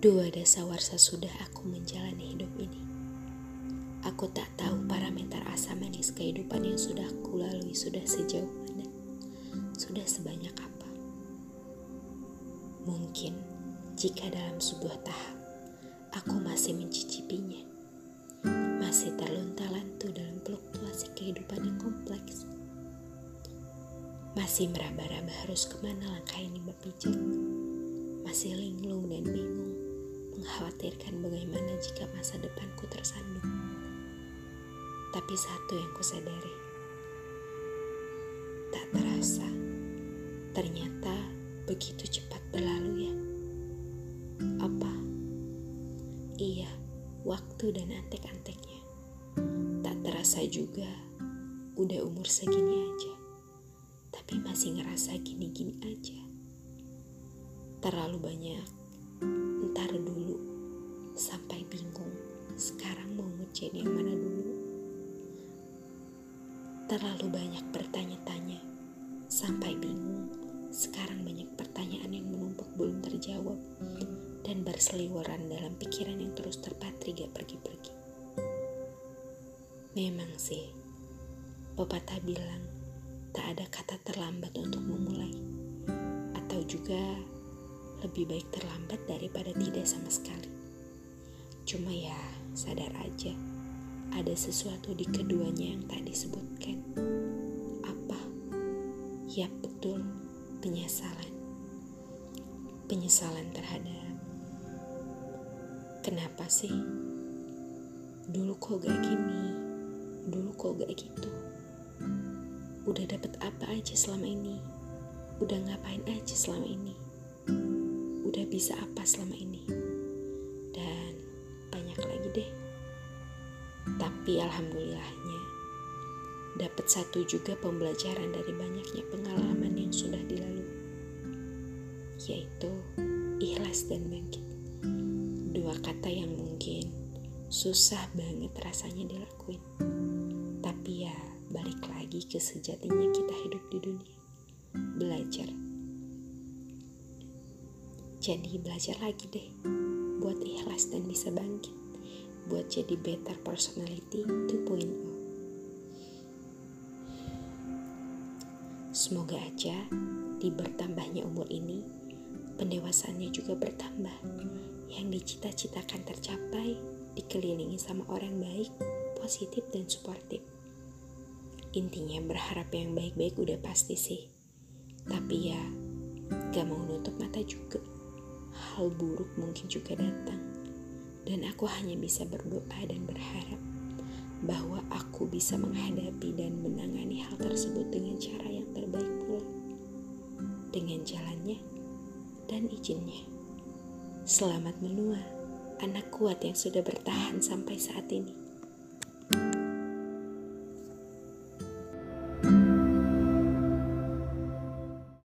Dua dasawarsa sudah aku menjalani hidup ini. Aku tak tahu parameter asam manis kehidupan yang sudah aku lalui sudah sejauh mana, sudah sebanyak apa. Mungkin jika dalam sebuah tahap aku masih mencicipinya, masih terlunta-lantu dalam fluktuasi kehidupan yang kompleks, masih meraba-raba harus ke mana langkah ini berpijak, masih linglung dan bingung, mengkhawatirkan bagaimana jika masa depanku tersandung. Tapi satu yang kusadari, tak terasa, ternyata begitu cepat berlalu ya. Apa? Iya, waktu dan antek-anteknya. Tak terasa juga, udah umur segini aja. Tapi masih ngerasa gini-gini aja. Terlalu banyak, entar ngerjain yang mana dulu? Terlalu banyak bertanya-tanya, sampai bingung. Sekarang banyak pertanyaan yang menumpuk belum terjawab dan berseliweran dalam pikiran yang terus terpatri gak pergi-pergi. Memang sih, pepatah bilang tak ada kata terlambat untuk memulai. Atau juga lebih baik terlambat daripada tidak sama sekali. Cuma ya sadar aja, ada sesuatu di keduanya yang tak disebutkan. Apa? Ya betul, penyesalan. Penyesalan terhadap Kenapa sih? Dulu kok gak gini? Dulu kok gak gitu? Udah dapet apa aja selama ini? Udah ngapain aja selama ini? Udah bisa apa selama ini? Tapi alhamdulillahnya dapat satu juga pembelajaran dari banyaknya pengalaman yang sudah dilalui. Yaitu ikhlas dan bangkit dua kata yang mungkin susah banget rasanya dilakuin. Tapi ya balik lagi ke sejatinya kita hidup di dunia. Belajar. Jadi belajar lagi deh. Buat ikhlas dan bisa bangkit. Buat jadi better personality 2.0. Semoga aja di bertambahnya umur ini, pendewasannya juga bertambah yang dicita-citakan tercapai dikelilingi sama orang baik, positif, dan suportif. Intinya berharap yang baik-baik udah pasti sih. Tapi ya, gak mau nutup mata juga. Hal buruk mungkin juga datang. Dan aku hanya bisa berdoa dan berharap bahwa aku bisa menghadapi dan menangani hal tersebut dengan cara yang terbaik pula. Dengan jalannya dan izinnya. Selamat menua, anak kuat yang sudah bertahan sampai saat ini.